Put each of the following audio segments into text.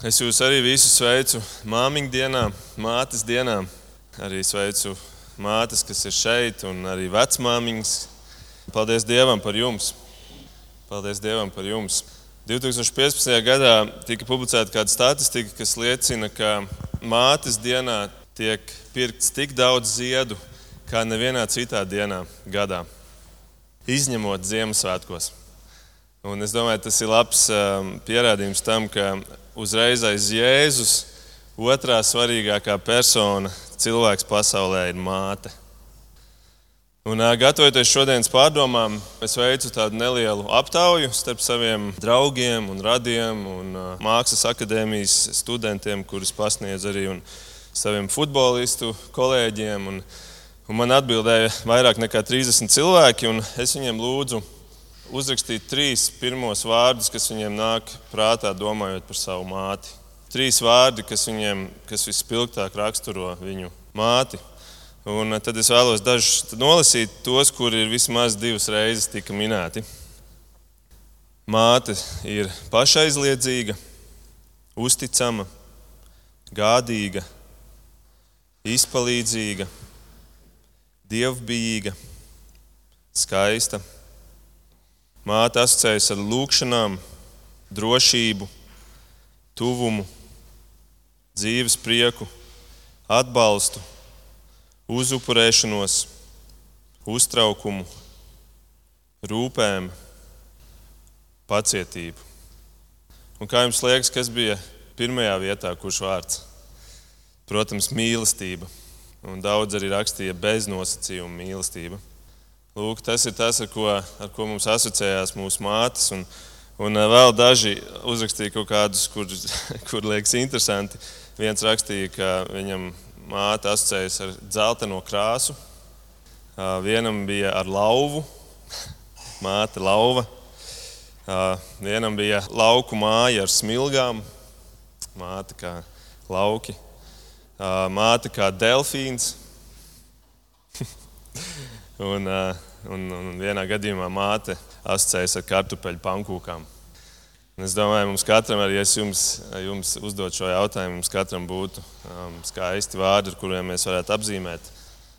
Es jūs arī visus sveicu māmiņu dienā, mātes dienā. Arī sveicu mātes, kas ir šeit, un arī vecmāmiņas. Paldies Dievam par jums! Paldies Dievam par jums! 2015. gadā tika publicēta kāda statistika, kas liecina, ka mātes dienā tiek pirkts tik daudz ziedu kā nevienā citā dienā gadā, izņemot Ziemassvētkos. Un es domāju, tas ir labs um, pierādījums tam, ka uzreiz aiz Jēzus otrā svarīgākā persona cilvēks pasaulē ir māte. Un, gatavoties šodienas pārdomām, es veicu tādu nelielu aptauju starp saviem draugiem un radiem un mākslas akadēmijas studentiem, kurus pasniedz arī saviem futbolistu kolēģiem. Un, un man atbildēja vairāk nekā 30 cilvēki, un es viņiem lūdzu uzrakstīt trīs pirmos vārdus, kas viņiem nāk prātā, domājot par savu māti. Trīs vārdi, kas viņiem kas vispilgtāk raksturo viņu māti. Un tad es vēlos dažus nolasīt, tos, kuri ir vismaz divas reizes tika minēti. Māte ir pašaizliedzīga, uzticama, gādīga, izpalīdzīga, dievbijīga, skaista Māte asociējas ar lūgšanām, drošību, tuvumu, dzīves prieku, atbalstu, uzupurēšanos, uztraukumu, rūpēm, pacietību. Un kā jums liekas, kas bija pirmajā vietā, kurš vārds? Protams, mīlestība. Un daudz arī rakstīja bez nosacījuma mīlestība. Lūk, tas ir tas, ar ko, ar ko mums asociējās mūsu mātes. Un, un eh, vēl daži uzrakstīja kaut kādus, kur, kur liekas interesanti. Viens rakstīja, ka viņam māte asociējas ar dzelteno krāsu, vienam bija ar lauvu, māte lauva, vienam bija lauku māja ar smilgām, māte kā lauki, māte kā delfīns. Un, uh, un, un vienā gadījumā māte asociējas ar kartupeļu pankūkām. Un es domāju, mums katram, arī es jums, jums uzdot šo jautājumu, mums katram būtu um, skaisti vārdi, ar kuriem mēs varētu apzīmēt.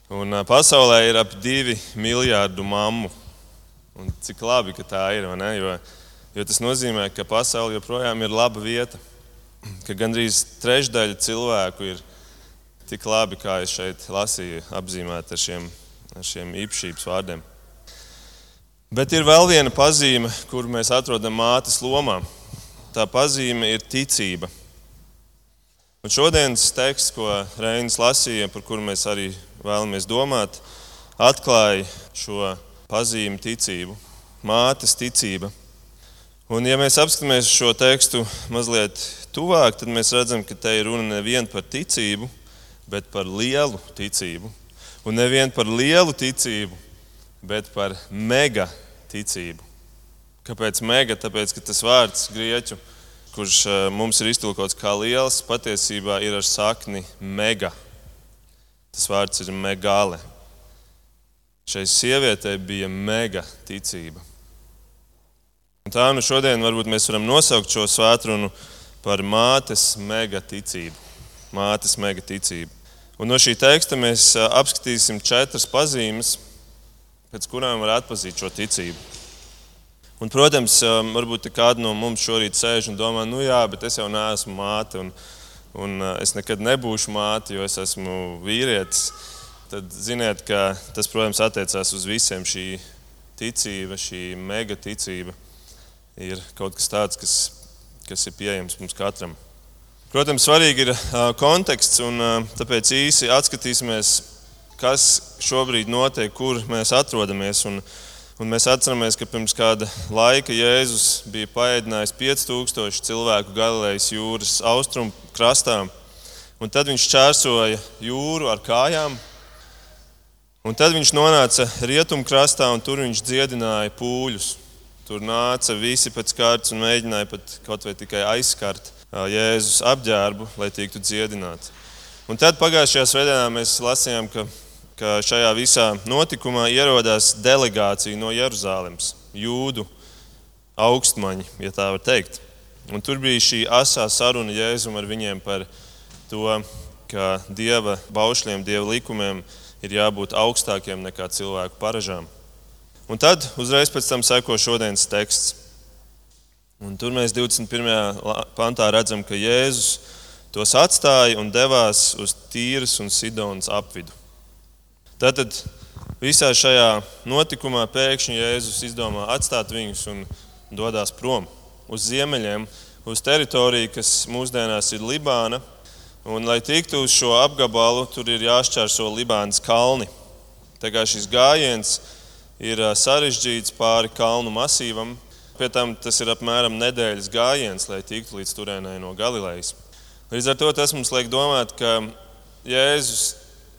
Un, uh, pasaulē ir ap divi miljārdu mammu. Un cik labi, ka tā ir. Jo, jo tas nozīmē, ka pasaule joprojām ir laba vieta. Ka gandrīz trešdaļa cilvēku ir tik labi, kā es šeit lasīju, apzīmēti ar šiem ar šiem īpašības vārdiem. Bet ir vēl viena pazīme, kur mēs atrodam mātes lomā. Tā pazīme ir ticība. Un šodienas teksts, ko Reinis lasīja, par kuru mēs arī vēlamies domāt, atklāja šo pazīmi ticību, mātes ticība. Un, ja mēs apskatāmies šo tekstu mazliet tuvāk, tad mēs redzam, ka te ir runa nevien par ticību, bet par lielu ticību. Un nevien par lielu ticību, bet par mega ticību. Kāpēc mega? Tāpēc, ka tas vārds grieķu, kurš eh, mums ir iztulkots kā liels, patiesībā ir ar sakni mega. Tas vārds ir megāle. Šai sievietei bija mega ticība. Un tā nu šodien varbūt mēs varam nosaukt šo svētkrunu par mātes mega ticību. Mātes mega ticību. Un no šī teksta mēs apskatīsim četras pazīmes, pēc kurām var atpazīt šo ticību. Un, protams, varbūt kāda no mums šorīt sēž un domā, nu jā, bet es jau neesmu māte, un, un es nekad nebūšu māte, jo es esmu vīrietis. Tad ziniet, ka tas, protams, attiecās uz visiem. Šī ticība, šī mega ticība ir kaut kas tāds, kas, kas ir pieejams mums katram. Protams, svarīgi ir konteksts, un tāpēc īsi atskatīsimies, kas šobrīd notiek, kur mēs atrodamies. Un, un mēs atceramies, ka pirms kāda laika Jēzus bija paēdinājis 5000 cilvēku Galilejas jūras austrumu krastā. Un tad viņš čērsoja jūru ar kājām. Un tad viņš nonāca rietumkrastā, un tur viņš dziedināja pūļus. Tur nāca visi pēc kārtas un mēģināja pat kaut vai tikai aizskart Jēzus apģērbu, lai tiktu dziedināti. Un tad pagājušajā svētdienā mēs lasījām, ka, ka šajā visā notikumā ierodās delegācija no Jeruzalemes, jūdu augstmaņi, ja tā var teikt. Un tur bija šī asā saruna Jēzum ar viņiem par to, ka dieva baušļiem, dieva likumiem ir jābūt augstākiem nekā cilvēku paražām. Un tad uzreiz pēc tam seko šodienas teksts. Un tur mēs 21. pantā redzam, ka Jēzus tos atstāja un devās uz Tīras un Sidonas apvidu. Tātad visā šajā notikumā pēkšņi Jēzus izdomā atstāt viņus un dodas prom uz ziemeļiem, uz teritoriju, kas mūsdienās ir Libāna. Un, lai tiktu uz šo apgabalu, tur ir jāšķērso Libānas kalni. Tā kā šis gājiens ir sarežģīts pāri kalnu masīvam, pie tam tas ir apmēram nedēļas gājiens, lai tiktu līdz turienei no Galilejas. Līdz ar to tas mums liek domāt, ka Jēzus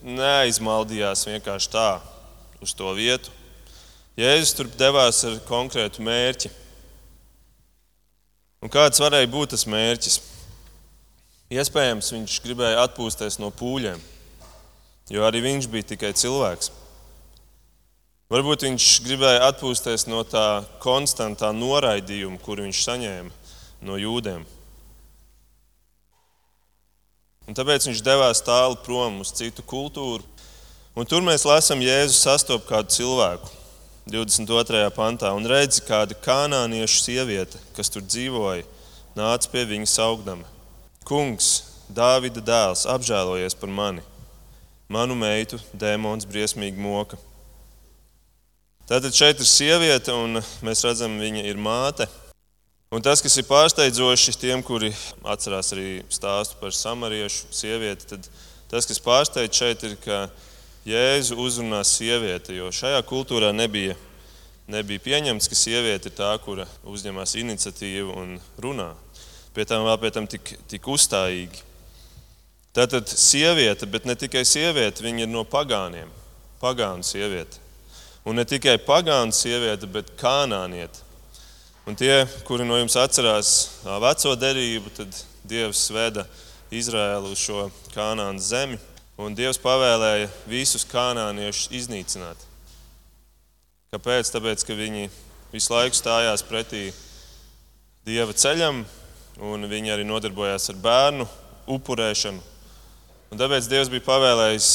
neaizmaldījās vienkārši tā uz to vietu. Jēzus tur devās ar konkrētu mērķi. Un kāds varēja būt tas mērķis? Iespējams, viņš gribēja atpūsties no pūļiem, jo arī viņš bija tikai cilvēks. Varbūt viņš gribēja atpūsties no tā konstantā noraidījuma, kuru viņš saņēma no jūdiem. Un tāpēc viņš devās tālu prom uz citu kultūru. Un tur mēs lasām, Jēzus sastopas kādu cilvēku 22. pantā un redzi, kāda kanāniešu sieviete, kas tur dzīvoja, nāca pie viņa saugdama. Kungs, Dāvida dēls, apžēlojies par mani. Manu meitu dēmons briesmīgi moka. Tātad šeit ir sieviete, un mēs redzam, viņa ir māte. Un tas, kas ir pārsteidzoši tiem, kuri atcerās arī stāstu par samariešu sievieti, tad tas, kas pārsteidz šeit, ir, ka Jēzu uzrunā sieviete, jo šajā kultūrā nebija, nebija pieņemts, ka sieviete ir tā, kura uzņemas iniciatīvu un runā. Pie tam vēl pie tam tik, tik uzstājīgi. Tātad sieviete, bet ne tikai sieviete, viņa ir no pagāniem, pagānu sieviete. Un ne tikai pagānu sieviete, bet kanāniete. Un tie, kuri no jums atcerās veco derību, tad Dievs veda Izraēlu uz šo kanānas zemi, un Dievs pavēlēja visus kanāniešus iznīcināt. Kāpēc? Tāpēc, ka viņi visu laiku stājās pretī Dieva ceļam, un viņi arī nodarbojās ar bērnu upurēšanu. Un tāpēc Dievs bija pavēlējis,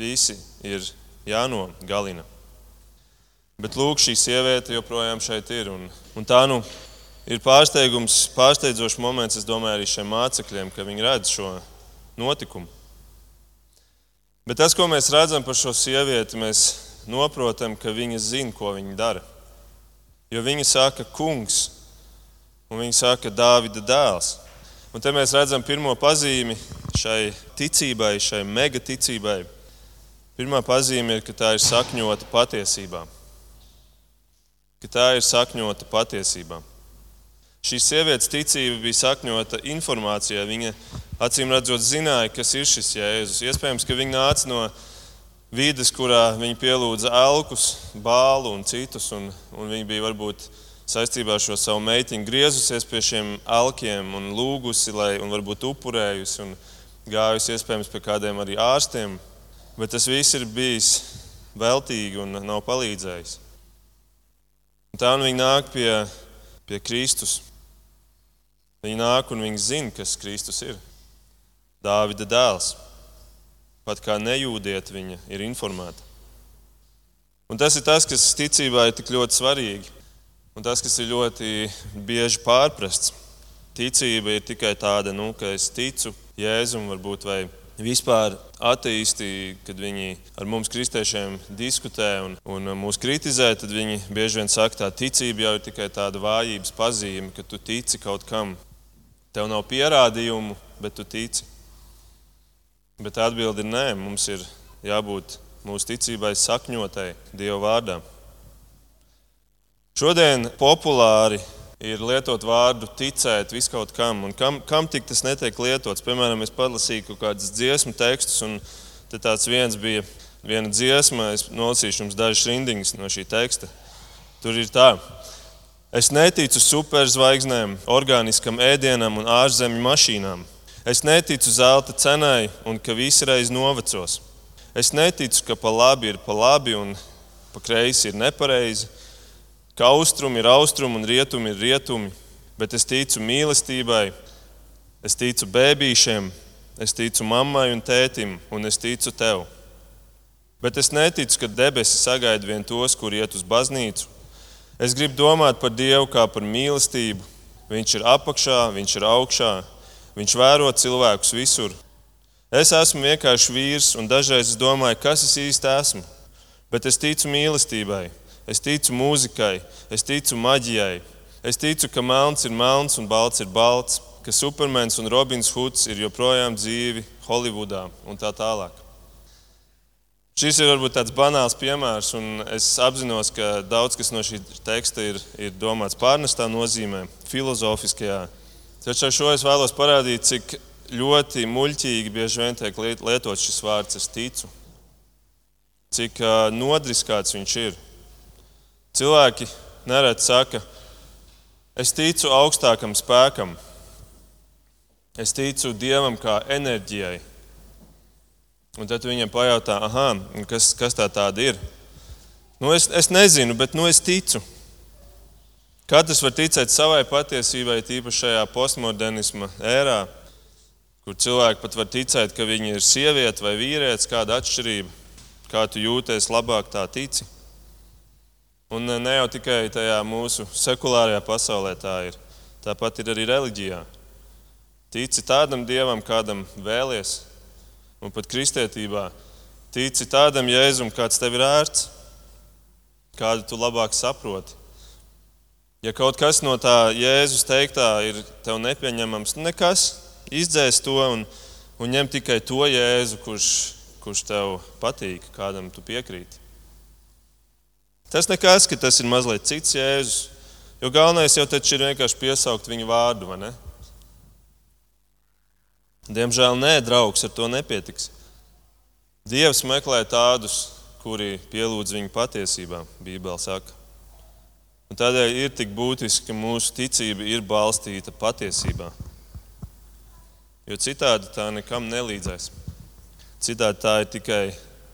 visi ir jānogalina. Bet lūk, šī sieviete joprojām šeit ir. Un, un tā nu ir pārsteigums, pārsteidzošs moments, es domāju, arī šiem mācekļiem, ka viņi redz šo notikumu. Bet tas, ko mēs redzam par šo sievieti, mēs saprotam, ka viņa zina, ko viņa dara. Jo viņa saka, kungs, un viņa saka, Dāvida dēls. Un te mēs redzam pirmo pazīmi šai ticībai, šai megaticībai. Pirmā pazīme ir, ka tā ir sakņota patiesībā ka tā ir sakņota patiesībā. Šīs sievietes ticība bija sakņota informācijā. Viņa acīm redzot, zināja, kas ir šis Jēzus. Iespējams, ka viņa nāca no vides, kurā viņa pielūdza elkus, bālu un citus. Un, un viņa bija varbūt saistībā ar šo savu meitiņu griezusies pie šiem elkiem un lūgusi, lai, un varbūt upurējusi un gājusi iespējams pie kādiem arī ārstiem. Bet tas viss ir bijis veltīgi un nav palīdzējis. Un tā viņi nāk pie, pie Kristus. Viņi nāk un viņi zina, kas Kristus ir. Dāvida dēls. Pat kā nejūdiet, viņa ir informēta. Un tas ir tas, kas ticībā ir tik ļoti svarīgi. Un tas, kas ir ļoti bieži pārprasts. Ticība ir tikai tāda, nu, ka es ticu Jēzum, varbūt vai Vispār ateisti, kad viņi ar mums, kristiešiem, diskutē un, un mūs kritizē, tad viņi bieži vien saka, ka ticība jau ir tikai tāda vājības pazīme, ka tu tici kaut kam. Tev nav pierādījumu, bet tu tici. Bet atbildi ir nē, mums ir jābūt mūsu ticībai sakņotai Dieva vārdā. Šodien populāri ir lietot vārdu ticēt viskaut kam, un kam, kam tik tas netiek lietots. Piemēram, es palasīju kaut kādus dziesmu tekstus, un tāds viens bija viena dziesma, es nolasīšu jums dažas rindiņas no šī teksta. Tur ir tā. Es neticu superzvaigznēm, organiskam ēdienam un ārzemju mašīnām. Es neticu zelta cenai un ka visi reiz novecos. Es neticu, ka pa labi ir pa labi un pa kreisi ir nepareizi ka austrumi ir austrumi un rietumi ir rietumi, bet es ticu mīlestībai, es ticu bērniem, es ticu mammai un tētim, un es ticu tev. Bet es neticu, ka debesis sagaida vien tos, kur iet uz baznīcu. Es gribu domāt par Dievu kā par mīlestību. Viņš ir apakšā, viņš ir augšā, viņš vēro cilvēkus visur. Es esmu vienkārši vīrs, un dažreiz es domāju, kas es īsti esmu. Bet es ticu mīlestībai, es ticu mūzikai, es ticu maģijai. Es ticu, ka melns ir melns un balts ir balts, ka Supermans un Robins Hoods ir joprojām dzīvi Holivudā un tā tālāk. Šis ir varbūt tāds banāls piemērs, un es apzinos, ka daudz kas no šī teksta ir, ir domāts pārnestā nozīmē, filozofiskajā. Taču ar šo es vēlos parādīt, cik ļoti muļķīgi bieži vien tiek lietots šis vārds, es ticu. Cik nodriskāts viņš ir. Cilvēki nereti saka, es ticu augstākam spēkam, es ticu dievam kā enerģijai. Un tad viņam pajautā, ah, kas, kas tā tāda ir? Nu, es, es nezinu, bet nu, es ticu. Katrs var ticēt savai patiesībai, tīpaši šajā postmodernisma ērā, kur cilvēki pat var ticēt, ka viņi ir sieviete vai vīrietis, kāda atšķirība, kā tu jūties labāk, tā tici. Un ne jau tikai tajā mūsu sekulārajā pasaulē tā ir. Tāpat ir arī reliģijā. Tici tādam dievam, kādam vēlies, un pat kristietībā. Tici tādam jēzum, kāds tev ir ērts, kādu tu labāk saproti. Ja kaut kas no tā Jēzus teiktā ir tev nepieņemams, nekas, izdzēs to un, un ņem tikai to Jēzu, kurš, kurš tev patīk, kādam tu piekrīti. Tas nekas, ka tas ir mazliet cits jēzus. Jo galvenais jau ir vienkārši piesaukt viņu vārdu, vai ne? Diemžēl nē, draugs, ar to nepietiks. Dievs meklē tādus, kuri pielūdz viņu patiesībā, Bībelē saka. Un tādēļ ir tik būtiski, ka mūsu ticība ir balstīta patiesībā. Jo citādi tā nekam nelīdzēs. Citādi tā ir tikai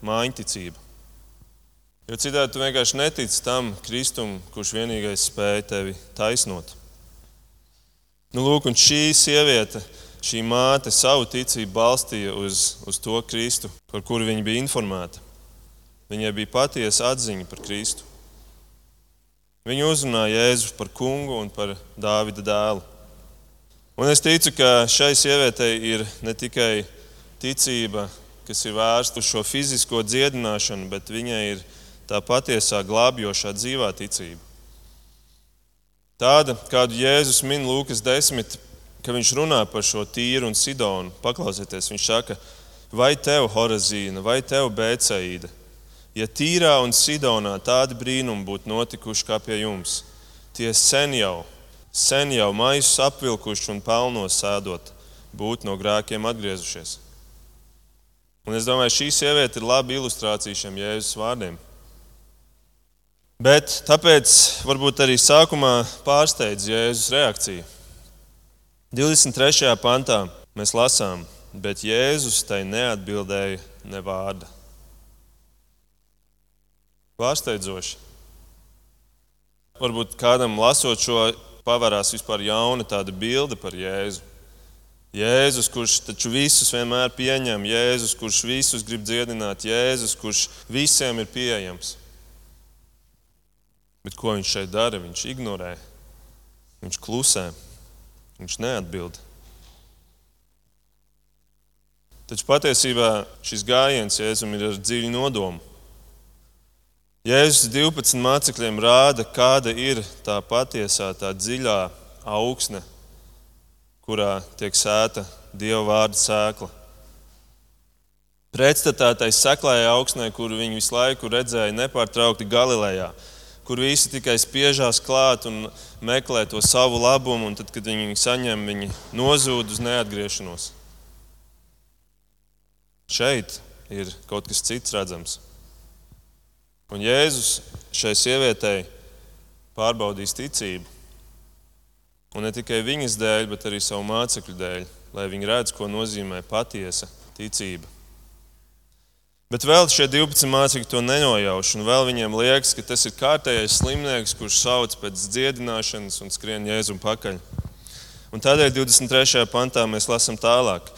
mājiņticība. Jo citādi tu vienkārši netici tam Kristum, kurš vienīgais spēja tevi taisnot. Nu, lūk, un šī sieviete, šī māte savu ticību balstīja uz, uz to Kristu, par kuru viņa bija informēta. Viņai bija patiesa atziņa par Kristu. Viņa uzrunāja Jēzu par kungu un par Dāvida dēlu. Un es ticu, ka šai sievietei ir ne tikai ticība, kas ir vērsta uz šo fizisko dziedināšanu, bet viņai ir tā patiesā glābjošā dzīvā ticība. Tāda, kādu Jēzus min Lūkas 10, ka viņš runā par šo tīru un sidonu. Paklausieties, viņš saka, vai tev, Horazīna, vai tev, Bēcaīda, ja tīrā un sidonā tādi brīnumi būtu notikuši kā pie jums, tie sen jau, sen jau maisus apvilkuši un pelnos sēdot, būtu no grēkiem atgriezušies. Un es domāju, šī sieviete ir laba ilustrācija šiem Jēzus vārdiem. Bet tāpēc varbūt arī sākumā pārsteidz Jēzus reakcija. 23. pantā mēs lasām, bet Jēzus tai neatbildēja ne vārda. Pārsteidzoši. Varbūt kādam lasot šo, pavērās vispār jauna tāda bilde par Jēzu. Jēzus, kurš taču visus vienmēr pieņem, Jēzus, kurš visus grib dziedināt, Jēzus, kurš visiem ir pieejams. Bet ko viņš šeit dara? Viņš ignorē, viņš klusē, viņš neatbild. Taču patiesībā šis gājiens Jēzum ir ar dziļu nodomu. Jēzus 12 mācekļiem rāda, kāda ir tā patiesā, tā dziļā augsne, kurā tiek sēta Dieva vārda sēkla. Pretstatā tai seklējai augsnē, kuru viņi visu laiku redzēja nepārtraukti Galilejā, kur visi tikai spiežās klāt un meklē to savu labumu, un tad, kad viņi saņem, viņi nozūd uz neatgriešanos. Šeit ir kaut kas cits redzams. Un Jēzus šai sievietei pārbaudīs ticību. Un ne tikai viņas dēļ, bet arī savu mācekļu dēļ, lai viņi redz, ko nozīmē patiesa ticība. Bet vēl šie 12 mācekļi to nenojauš, un vēl viņiem liekas, ka tas ir kārtējais slimnieks, kurš sauc pēc dziedināšanas un skrien jēzum pakaļ. Un tādēļ 23. pantā mēs lasām tālāk.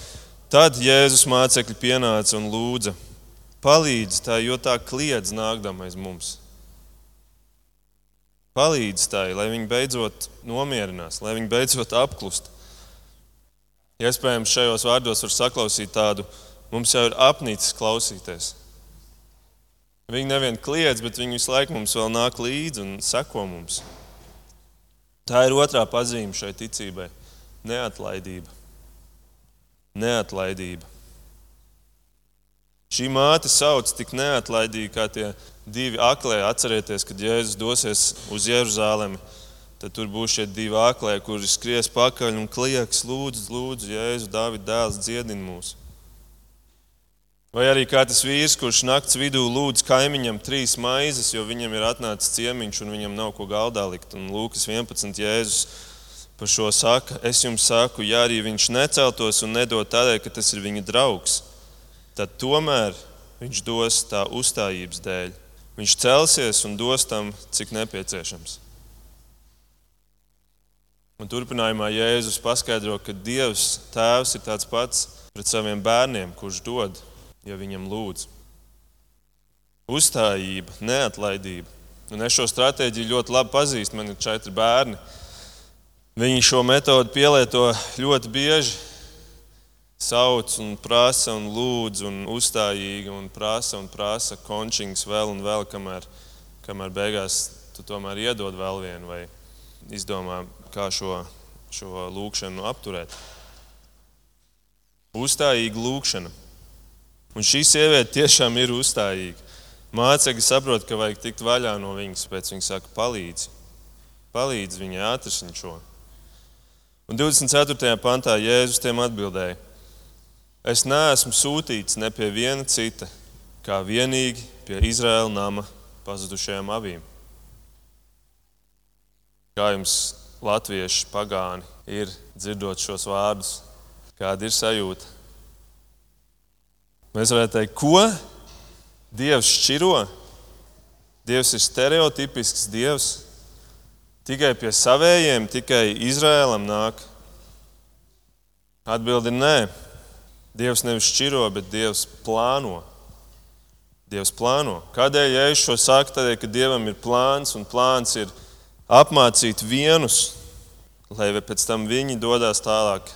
Tad Jēzus mācekļi pienāca un lūdza: Palīdzi tā, jo tā kliedz nākdamais mums. Palīdzi tai, lai viņi beidzot nomierinās, lai viņi beidzot apklust. Iespējams, šajos vārdos var saklausīt tādu Mums jau ir apnicis klausīties. Viņi nevien kliedz, bet viņi visu laiku mums vēl nāk līdzi un seko mums. Tā ir otrā pazīme šai ticībai - neatlaidība. Neatlaidība. Šī māte sauc tik neatlaidīgi, kā tie divi aklē. Atcerieties, kad Jēzus dosies uz Jeruzalemi, tad tur būs šie divi aklē, kuri skries pakaļ un klieks, lūdzu, lūdzu, Jēzu, Dāvida dēls, dziedini mūsu. Vai arī kā tas vīrs, kurš naktas vidū lūdz kaimiņam trīs maizes, jo viņam ir atnācis ciemiņš un viņam nav ko galdā likt. Un Lūkas 11. Jēzus par šo saka, es jums saku, ja arī viņš neceltos un nedod tādēļ, ka tas ir viņa draugs, tad tomēr viņš dos tā uzstājības dēļ. Viņš celsies un dos tam, cik nepieciešams. Un turpinājumā Jēzus paskaidro, ka Dievs Tēvs ir tāds pats pret saviem bērniem, kurš dod ja viņam lūdz. Uzstājība, neatlaidība. Un es šo stratēģiju ļoti labi pazīstu. Man ir četri bērni. Viņi šo metodi pielieto ļoti bieži. Sauc un prasa un lūdz un uzstājīgi un prasa un prasa končings vēl un vēl, kamēr, kamēr beigās tu tomēr iedod vēl vienu vai izdomā, kā šo, šo lūkšanu apturēt. Uzstājīga lūkšana. Un šī sieviete tiešām ir uzstājīga. Mācekļi saprot, ka vajag tikt vaļā no viņas, pēc viņa saka, palīdzi. Palīdzi viņai atrisināt šo. Un 24. pantā Jēzus tiem atbildēja: Es neesmu sūtīts ne pie viena cita, kā vienīgi pie Izraēla nama pazudušajām avīm. Kā jums, latvieši, pagāni, ir dzirdot šos vārdus? Kāda ir sajūta? Mēs varētu teikt, ko Dievs šķiro? Dievs ir stereotipisks Dievs. Tikai pie savējiem, tikai Izrēlam nāk. Atbildi ir nē. Dievs nevis šķiro, bet Dievs plāno. Dievs plāno. Kādēļ ja es šo saku? Tādēļ, ka Dievam ir plāns, un plāns ir apmācīt vienus, lai pēc tam viņi dodas tālāk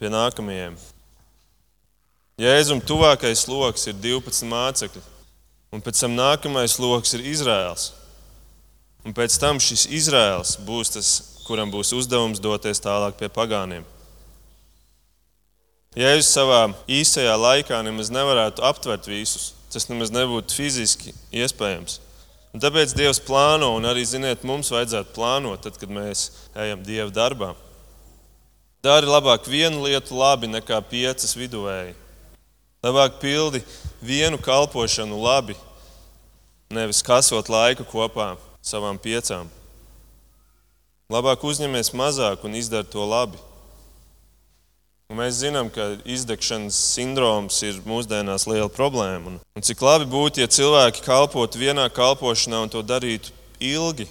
pie nākamajiem. Jēzum tuvākais lokus ir 12 mācekļi, un pēc tam nākamais lokus ir Izraels. Un pēc tam šis Izraels būs tas, kuram būs uzdevums doties tālāk pie pagāniem. Jēzus savā īsajā laikā nemaz nevarētu aptvert visus. Tas nemaz nebūtu fiziski iespējams. Un tāpēc Dievs plāno, un arī, ziniet, mums vajadzētu plānot, tad, kad mēs ejam Dieva darbā. Dari labāk vienu lietu labi nekā piecas viduvēji. Labāk pildi vienu kalpošanu labi, nevis kasot laiku kopā savām piecām. Labāk uzņemies mazāk un izdara to labi. Un mēs zinām, ka izdegšanas sindroms ir mūsdienās liela problēma. Un, un cik labi būtu, ja cilvēki kalpotu vienā kalpošanā un to darītu ilgi,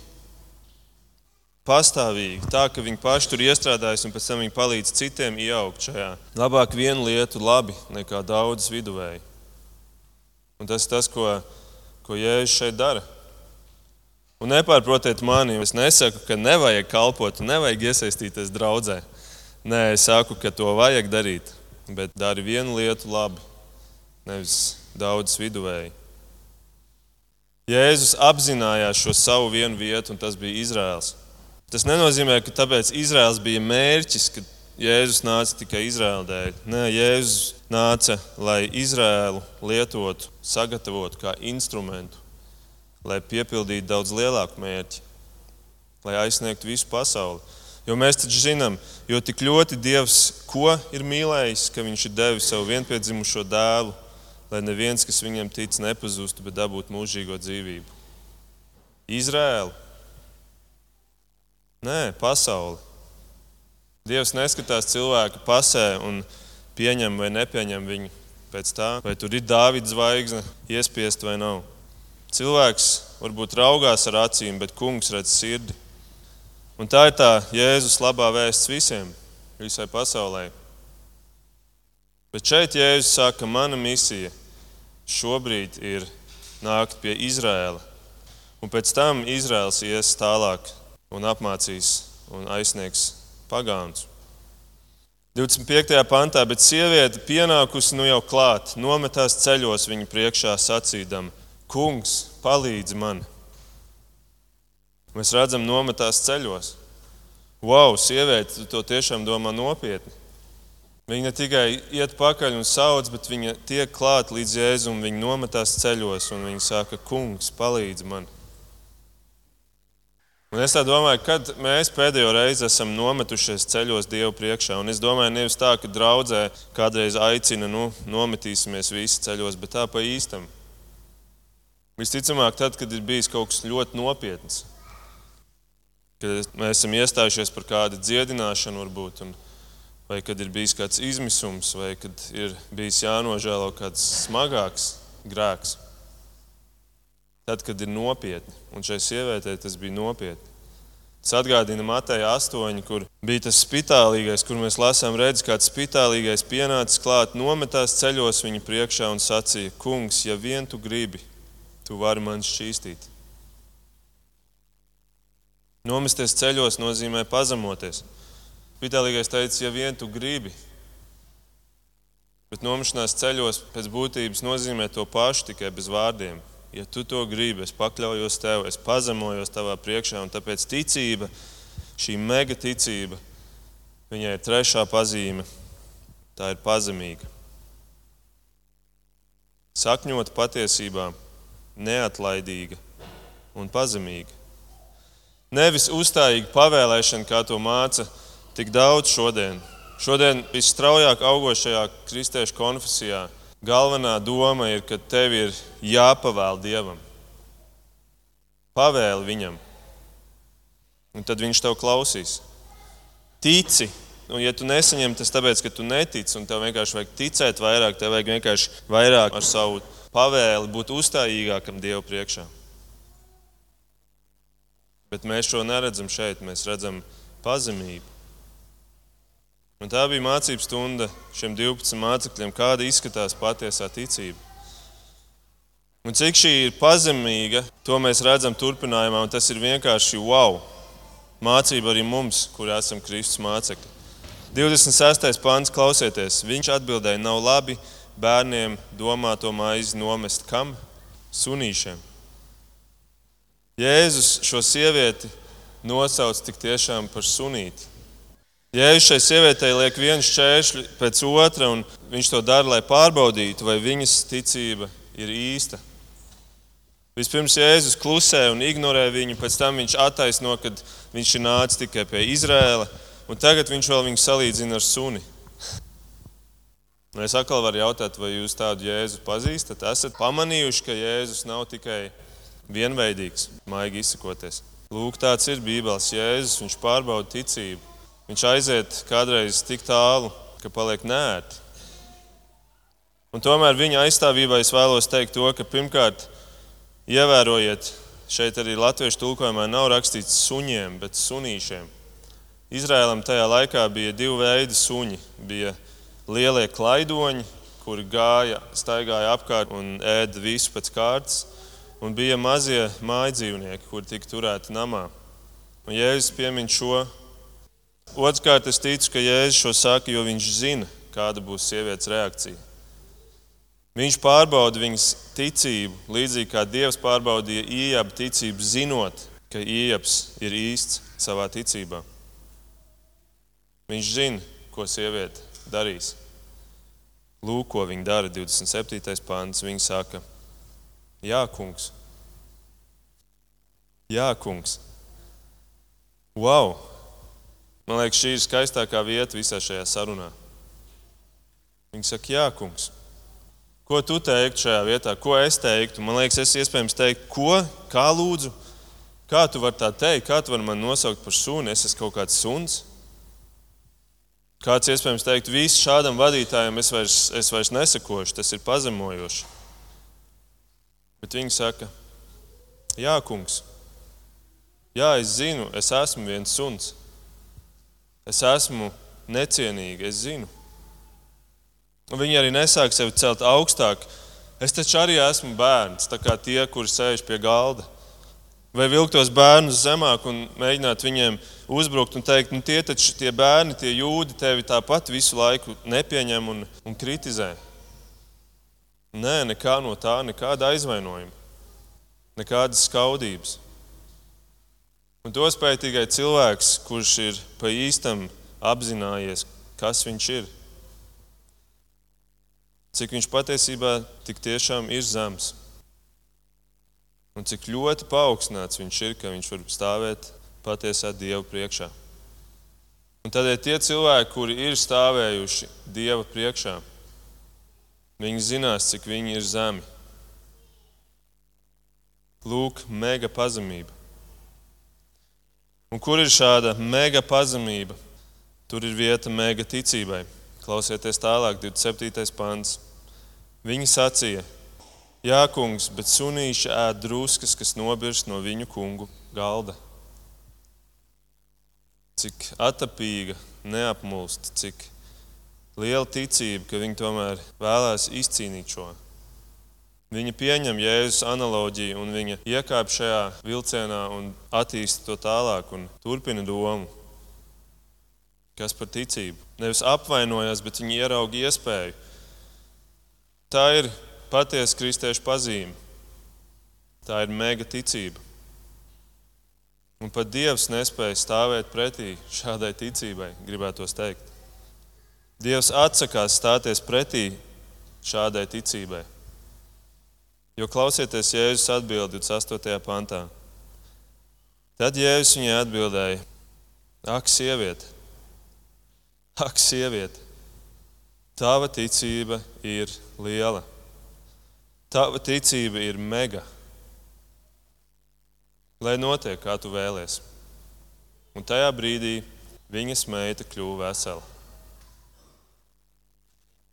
pastāvīgi, tā ka viņi paši tur iestrādājas un pēc tam viņi palīdz citiem ieaugt šajā. Labāk vienu lietu labi nekā daudzas viduvēji. Un tas ir tas, ko, ko Jēzus šeit dara. Un nepārprotiet mani, es nesaku, ka nevajag kalpot, nevajag iesaistīties draudzē. Nē, es saku, ka to vajag darīt, bet dari vienu lietu labi, nevis daudzas viduvēji. Jēzus apzinājās šo savu vienu vietu, un tas bija Izraels. Tas nenozīmē, ka tāpēc Izraels bija mērķis, ka Jēzus nāca tikai Izraēla dēļ. Nē, Jēzus nāca, lai Izraēlu lietotu, sagatavotu kā instrumentu, lai piepildītu daudz lielāku mērķi, lai aizsniegtu visu pasauli. Jo mēs taču zinām, jo tik ļoti Dievs ko ir mīlējis, ka Viņš ir devis savu vienpiedzimušo dēlu, lai neviens, kas viņam tic, nepazustu, bet dabūtu mūžīgo dzīvību. Izraēlu Nē, pasauli. Dievs neskatās cilvēku pasē un pieņem vai nepieņem viņu. pēc tā, vai tur ir Dāvida zvaigzne, iespiest vai nav. Cilvēks varbūt raugās ar acīm, bet kungs redz sirdi. Un tā ir tā Jēzus labā vēsts visiem, visai pasaulē. Bet šeit Jēzus saka, ka mana misija šobrīd ir nākt pie Izraēla. Un pēc tam Izraels ies tālāk un apmācīs un aizsniegs pagānus. 25. pantā, bet sieviete pienākusi nu jau klāt, nometās ceļos viņa priekšā sacīdama: Kungs, palīdzi man! Mēs redzam, nometās ceļos. Wow, sieviete to tiešām domā nopietni. Viņa ne tikai iet pakaļ un sauc, bet viņa tiek klāt līdz jēzumam, viņa nometās ceļos un viņa saka, Kungs, palīdzi man! Un es domāju, kad mēs pēdējo reizi esam nometušies ceļos Dievu priekšā. Un es domāju, nevis tā, ka draudzē kādreiz aicina, nu, nometīsimies visi ceļos, bet tā pa īstam. Visticamāk, tad, kad ir bijis kaut kas ļoti nopietns, kad mēs esam iestājušies par kādu dziedināšanu, varbūt, un, vai kad ir bijis kāds izmisums, vai kad ir bijis jānožēlo kāds smagāks grēks. Tad, kad ir nopietni, un šai sievietei tas bija nopietni. Tas atgādina Mateja 8, kur bija tas spitālīgais, kur mēs lasām, redz, kāds spitālīgais pienācis klāt, nometās ceļos viņa priekšā un sacīja: Kungs, ja vien tu gribi, tu vari man šķīstīt. Nomesties ceļos nozīmē pazemoties. Spitālīgais teica, ja vien tu gribi, bet nomešanās ceļos pēc būtības nozīmē to pašu, tikai bez vārdiem ja tu to gribi, es pakļaujos tev, es pazemojos tavā priekšā, un tāpēc ticība, šī mega ticība, viņai ir trešā pazīme. Tā ir pazemīga. Sakņot patiesībā, neatlaidīga un pazemīga. Nevis uzstājīga pavēlēšana, kā to māca tik daudz šodien. Šodien visstraujāk augošajā kristiešu konfesijā Galvenā doma ir, ka tev ir jāpavēl Dievam. Pavēli viņam, un tad viņš tev klausīs. Tici, un ja tu nesaņem tas tāpēc, ka tu netici, un tev vienkārši vajag ticēt vairāk, tev vajag vienkārši vairāk ar savu pavēli būt uzstājīgākam Dievu priekšā. Bet mēs šo neredzam šeit, mēs redzam pazemību. Un tā bija mācību stunda šiem 12 mācekļiem, kāda izskatās patiesā ticība. Un cik šī ir pazemīga, to mēs redzam turpinājumā, un tas ir vienkārši wow! Mācība arī mums, kur esam Kristus mācekļi. 26. pāns, klausieties, viņš atbildēja, nav labi bērniem domāto maizi nomest kam? Sunīšiem. Jēzus šo sievieti nosauc tik tiešām par sunīti. Jēzus šai sievietei liek vienu šķēršļu pēc otra, un viņš to dara, lai pārbaudītu, vai viņas ticība ir īsta. Vispirms Jēzus klusē un ignorē viņu, pēc tam viņš attaisno, ka viņš ir nācis tikai pie Izraēla, un tagad viņš vēl viņu salīdzina ar suni. Un es atkal varu jautāt, vai jūs tādu Jēzu pazīstat? Esat pamanījuši, ka Jēzus nav tikai vienveidīgs, maigi izsakoties. Lūk, tāds ir Bībeles Jēzus, viņš pārbauda ticību. Viņš aiziet kādreiz tik tālu, ka paliek nērti. Un tomēr viņa aizstāvībā es vēlos teikt to, ka pirmkārt, ievērojiet, šeit arī latviešu tulkojumā nav rakstīts suņiem, bet sunīšiem. Izrēlam tajā laikā bija divi veidi suņi. Bija lielie klaidoņi, kuri gāja, staigāja apkārt un ēda visu pēc kārtas, un bija mazie mājas dzīvnieki, kuri tika turēti namā. Un Jēzus piemin šo Otrkārt, es ticu, ka Jēzus šo saka, jo viņš zina, kāda būs sievietes reakcija. Viņš pārbauda viņas ticību, līdzīgi kā Dievs pārbaudīja īņķa ticību, zinot, ka īņķis ir īsts savā ticībā. Viņš zina, ko sieviete darīs. Lūk, ko viņa dara 27. pāns. Viņa saka, Jā, kungs. Jā, kungs. Wow! Man liekas, šī ir skaistākā vieta visā šajā sarunā. Viņa saka, Jā, kungs, ko tu teiktu šajā vietā, ko es teiktu? Man liekas, es iespējams teiktu, ko, kā lūdzu, kā tu vari tā teikt, kā tu vari man nosaukt par suni, es esmu kaut kāds suns. Kāds iespējams teikt, viss šādam vadītājam es vairs, es vairs nesakošu, tas ir pazemojoši. Bet viņi saka, Jā, kungs, jā, es zinu, es esmu viens suns. Es esmu necienīga, es zinu. Un viņi arī nesāk sevi celt augstāk. Es taču arī esmu bērns, tā kā tie, kuri sēž pie galda. Vai vilktos bērnus zemāk un mēģināt viņiem uzbrukt un teikt, nu tie taču tie bērni, tie jūdi tevi tāpat visu laiku nepieņem un, un kritizē. Nē, nekā no tā, nekāda aizvainojuma nekādas skaudības. Un to spēj tikai cilvēks, kurš ir pa īstam apzinājies, kas viņš ir. Cik viņš patiesībā tik tiešām ir zems. Un cik ļoti paaugstināts viņš ir, ka viņš var stāvēt patiesā Dieva priekšā. Un tādēļ tie cilvēki, kuri ir stāvējuši Dieva priekšā, viņi zinās, cik viņi ir zemi. Lūk, mega pazemība. Un kur ir šāda mega pazemība? Tur ir vieta mega ticībai. Klausieties tālāk, 27. pāns. Viņi sacīja, Jā, kungs, bet sunīši ēd druskas, kas nobirst no viņu kungu galda. Cik atapīga, neapmulsta, cik liela ticība, ka viņi tomēr vēlēs izcīnīt šo Viņa pieņem Jēzus analoģiju un viņa iekāp šajā vilcienā un attīsta to tālāk un turpina domu. Kas par ticību? Nevis apvainojas, bet viņi ieraudzīja iespēju. Tā ir patiesa kristiešu pazīme. Tā ir mega ticība. Un pat Dievs nespēja stāvēt pretī šādai ticībai, gribētos teikt. Dievs atsakās stāties pretī šādai ticībai. Jo klausieties, Jēzus atbild 28. pantā. Tad Jēzus viņai atbildēja: Ak, sieviete, ak, sieviete, tava ticība ir liela, tava ticība ir mega. Lai notiek, kā tu vēlies. Un tajā brīdī viņas meita kļuva vesela.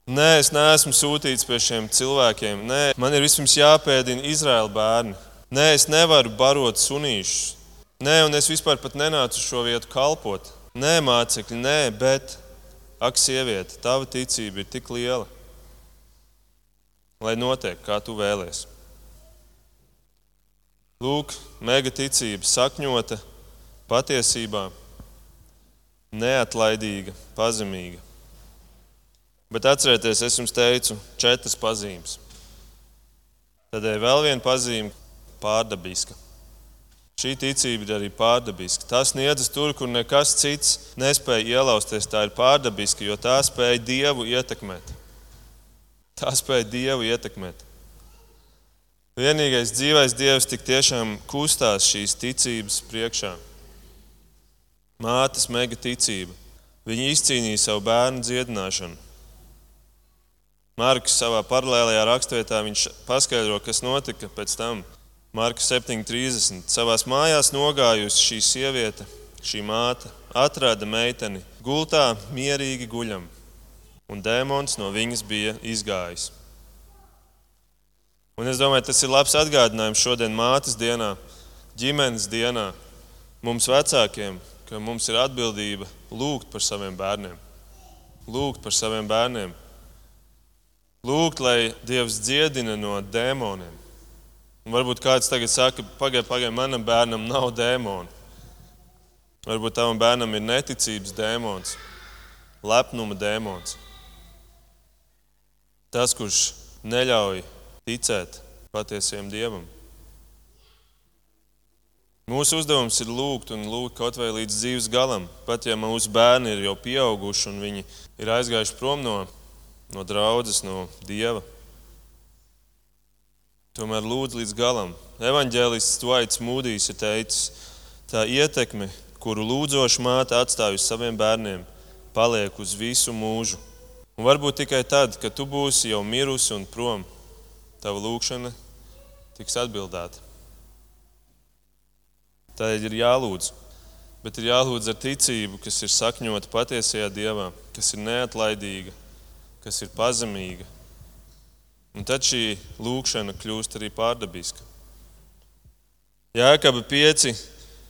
Nē, es neesmu sūtīts pie šiem cilvēkiem. Nē, man ir vispirms jāpēdina Izraēla bērni. Nē, es nevaru barot sunīšus. Nē, un es vispār nenācu uz šo vietu kalpot. Nē, mācekļi, nē, bet, ak, sieviete, tava ticība ir tik liela, lai notiek, kā tu vēlies. Lūk, mega ticība, sakņota patiesībā, neatlaidīga, pazemīga. Bet atcerieties, es jums teicu, četras pazīmes. Tad ir vēl viena pazīme - pārdabiska. Šī ticība ir arī pārdabiska. Tas sniedzas tur, kur nekas cits nespēja ielausties. Tā ir pārdabiska, jo tā spēja Dievu ietekmēt. Tā spēja Dievu ietekmēt. Vienīgais dzīvais Dievs tik tiešām kustās šīs ticības priekšā. Mātes mega ticība. Viņa izcīnīja savu bērnu dziedināšanu. Marks savā paralēlajā raksturvietā paskaidro, kas notika pēc tam. Marka 7,30. Savā mājās nogājusi šī sieviete, šī māte, atrada meiteni gultā, mierīgi guļam, un dēmons no viņas bija izgājis. Un es domāju, tas ir labs atgādinājums šodien mātes dienā, ģimenes dienā, mums vecākiem, ka mums ir atbildība lūgt par saviem bērniem. Lūgt par saviem bērniem Lūgt, lai Dievs dziedina no dēmoniem. Un varbūt kāds tagad saka, pagaidi, pagaidi, manam bērnam nav dēmonu. Varbūt tavam bērnam ir neticības dēmons, lepnuma dēmons. Tas, kurš neļauj ticēt patiesiem dievam. Mūsu uzdevums ir lūgt un lūgt kaut vai līdz dzīves galam. Pat ja mūsu bērni ir jau pieauguši un viņi ir aizgājuši prom no no draudzes, no dieva. Tomēr lūdzu līdz galam. Evanģēlists Tvaits Mūdijs ir teicis, tā ietekme, kuru lūdzoša māte atstāj uz saviem bērniem, paliek uz visu mūžu. Un varbūt tikai tad, kad tu būsi jau mirusi un prom, tava lūkšana tiks atbildēta. Tādēļ ir jālūdz. bet ir jālūdz ar ticību, kas ir sakņota patiesajā Dievā, kas ir neatlaidīga, kas ir pazemīga. Un tad šī lūkšana kļūst arī pārdabiska. Jēkabā 5.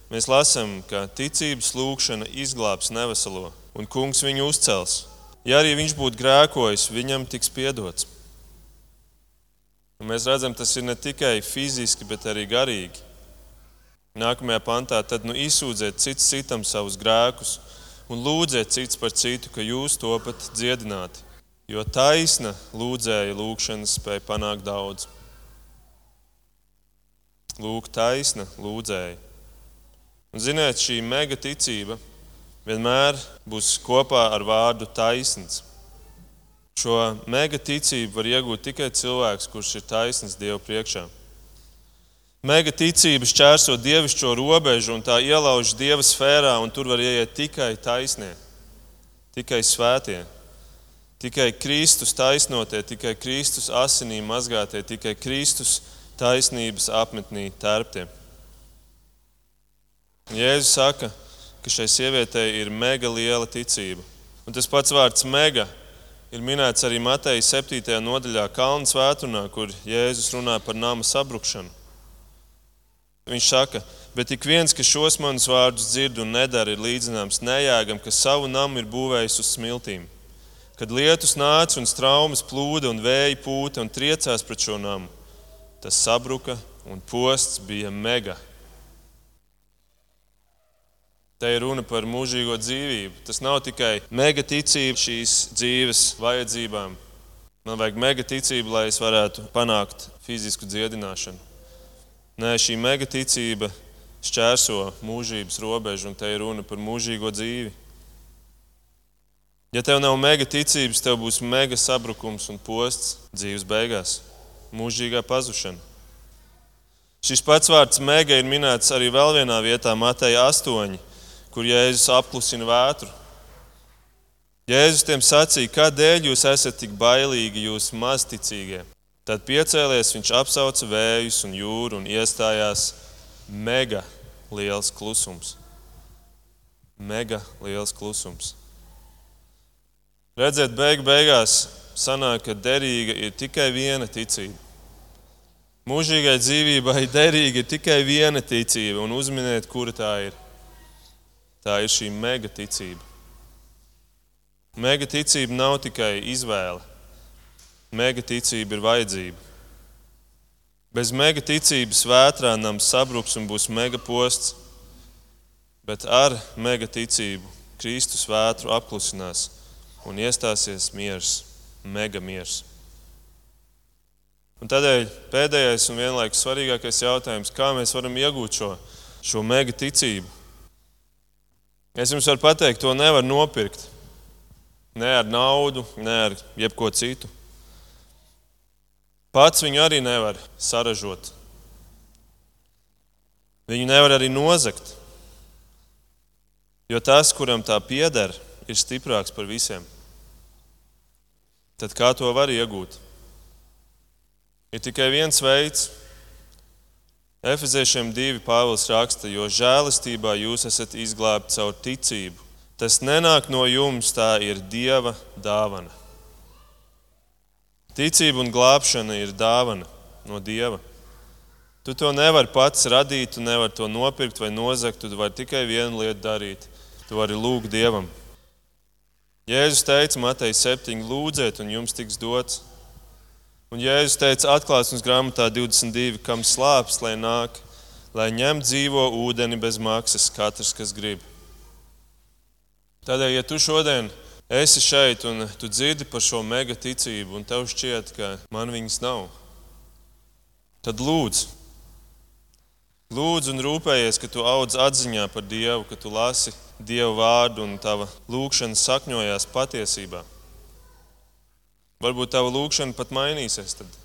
Mēs lasām, ka ticības lūkšana izglābs neveselo, un kungs viņu uzcels. Ja arī viņš būtu grēkojis, viņam tiks piedots. Un mēs redzam, tas ir ne tikai fiziski, bet arī garīgi. Nākamajā pantā tad nu izsūdziet cits citam savus grēkus un lūdziet cits par citu, ka jūs topat dziedināti. Jo taisna lūdzēja lūgšanas spēja panākt daudz. Lūk, taisna lūdzēja. Un ziniet, šī mega ticība vienmēr būs kopā ar vārdu taisns. Šo mega ticību var iegūt tikai cilvēks, kurš ir taisns Dievu priekšā. Mega ticība šķērso dievišķo robežu un tā ielauž dieva sfērā, un tur var ieiet tikai taisnie, tikai svētie. Tikai Kristus taisnotie, tikai Kristus asinī mazgātie, tikai Kristus taisnības apmetnī tērptie. Jēzus saka, ka šai sievietei ir mega liela ticība. Un tas pats vārds mega ir minēts arī Mateja 7. nodaļā Kalnu svētdienā, kur Jēzus runā par nama sabrukšanu. Viņš saka, bet ik viens, kas šos manus vārdus dzird un nedara, ir līdzināms nejēgam, kas savu namu ir būvējis uz smiltīm. Kad lietus nāca un traumas plūda un vēja pūta un triecās pret šo namu, tas sabruka un posts bija mega. Te ir runa par mūžīgo dzīvību. Tas nav tikai mega ticība šīs dzīves vajadzībām. Man vajag mega ticību, lai es varētu panākt fizisku dziedināšanu. Nē, šī mega ticība šķērso mūžības robežu, un te ir runa par mūžīgo dzīvi. Ja tev nav mega ticības, tev būs mega sabrukums un posts dzīves beigās, mūžīgā pazušana. Šis pats vārds mega ir minēts arī vēl vienā vietā, Mateja 8, kur Jēzus apklusina vētru. Jēzus tiem sacīja, kādēļ jūs esat tik bailīgi, jūs mazticīgie. Tad piecēlies, viņš apsauca vējus un jūru un iestājās mega liels klusums. Mega liels klusums. Redziet, beig beigās sanāk, ka derīga ir tikai viena ticība. Mūžīgai dzīvībai derīga ir tikai viena ticība, un uzminiet, kura tā ir. Tā ir šī mega ticība. Mega ticība nav tikai izvēle, mega ticība ir vajadzība. Bez mega ticības vētrā nams sabruks un būs mega posts, bet ar mega ticību Kristus vētru apklusinās un iestāsies miers, mega miers. Un tādēļ pēdējais un vienlaikus svarīgākais jautājums, kā mēs varam iegūt šo, šo mega ticību. Es jums varu pateikt, to nevar nopirkt. Ne ar naudu, ne ar jebko citu. Pats viņu arī nevar saražot. Viņu nevar arī nozagt. Jo tas, kuram tā pieder, ir stiprāks par visiem. Tad kā to var iegūt? Ir tikai viens veids. Efeziešiem divi Pāvils raksta, jo žēlastībā jūs esat izglābti caur ticību. Tas nenāk no jums, tā ir Dieva dāvana. Ticība un glābšana ir dāvana no Dieva. Tu to nevari pats radīt, tu nevari to nopirkt vai nozagt. Tu vari tikai vienu lietu darīt. Tu vari lūgt Dievam. Jēzus teica, Matei 7, lūdziet, un jums tiks dots. Un Jēzus teica, atklāsmes grāmatā 22, kam slāpes, lai nāk, lai ņem dzīvo ūdeni bez maksas katrs, kas grib. Tādēļ, ja tu šodien esi šeit un tu dzirdi par šo mega ticību, un tev šķiet, ka man viņas nav, tad lūdzu. Lūdzu un rūpējies, ka tu audz atziņā par Dievu, ka tu lasi Dieva vārdu un tava lūkšana sakņojās patiesībā. Varbūt tava lūkšana pat mainīsies tad.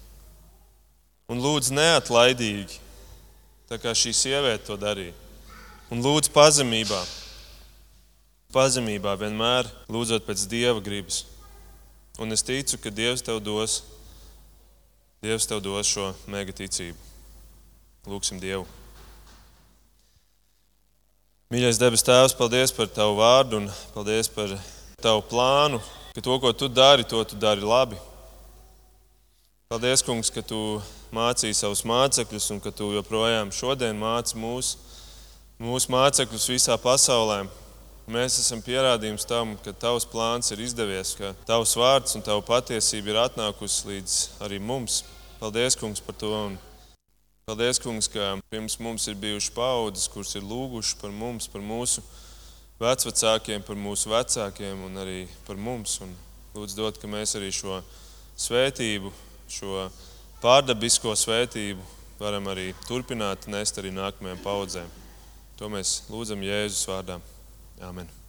Un lūdzu neatlaidīgi, tā kā šī sieviete to darīja. Un lūdzu pazemībā, pazemībā vienmēr lūdzot pēc Dieva gribas. Un es ticu, ka Dievs tev dos, Dievs tev dos šo mega ticību. Lūksim Dievu! Mīļais debes Tēvs, paldies par Tavu vārdu un paldies par Tavu plānu, ka to, ko Tu dari, to Tu dari labi. Paldies, Kungs, ka Tu mācīji savus mācekļus un ka Tu joprojām šodien māci mūsu, mūsu mācekļus visā pasaulē. Mēs esam pierādījums tam, ka Tavs plāns ir izdevies, ka Tavs vārds un Tava patiesība ir atnākusi līdz arī mums. Paldies, Kungs, par to. Un paldies, Kungs, ka pirms mums ir bijušas paudzes, kuras ir lūgušas par mums, par mūsu vecākiem, par mūsu vecākiem un arī par mums. Un lūdzu, dod, ka mēs arī šo svētību šo pārdabisko svētību varam arī turpināt nest arī nākamajām paudzēm. To mēs lūdzam Jēzus vārdā. Amen.